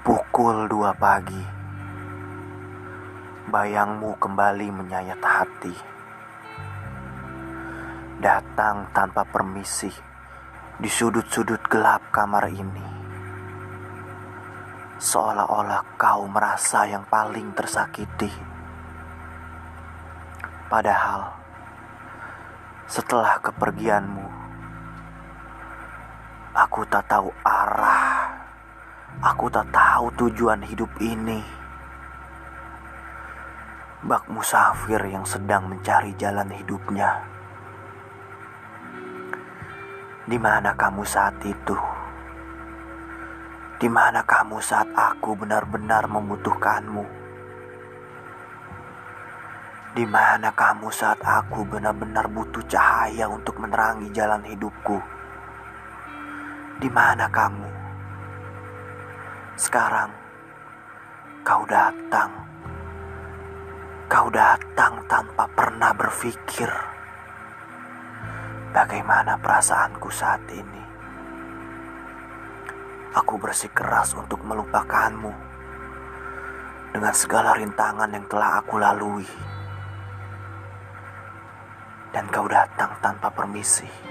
Pukul dua pagi, bayangmu kembali menyayat hati. Datang tanpa permisi di sudut-sudut gelap kamar ini. Seolah-olah kau merasa yang paling tersakiti. Padahal, setelah kepergianmu, aku tak tahu arah Aku tak tahu tujuan hidup ini. Bak musafir yang sedang mencari jalan hidupnya. Di mana kamu saat itu? Di mana kamu saat aku benar-benar membutuhkanmu? Di mana kamu saat aku benar-benar butuh cahaya untuk menerangi jalan hidupku? Di mana kamu? Sekarang kau datang. Kau datang tanpa pernah berpikir bagaimana perasaanku saat ini. Aku bersikeras untuk melupakanmu dengan segala rintangan yang telah aku lalui. Dan kau datang tanpa permisi.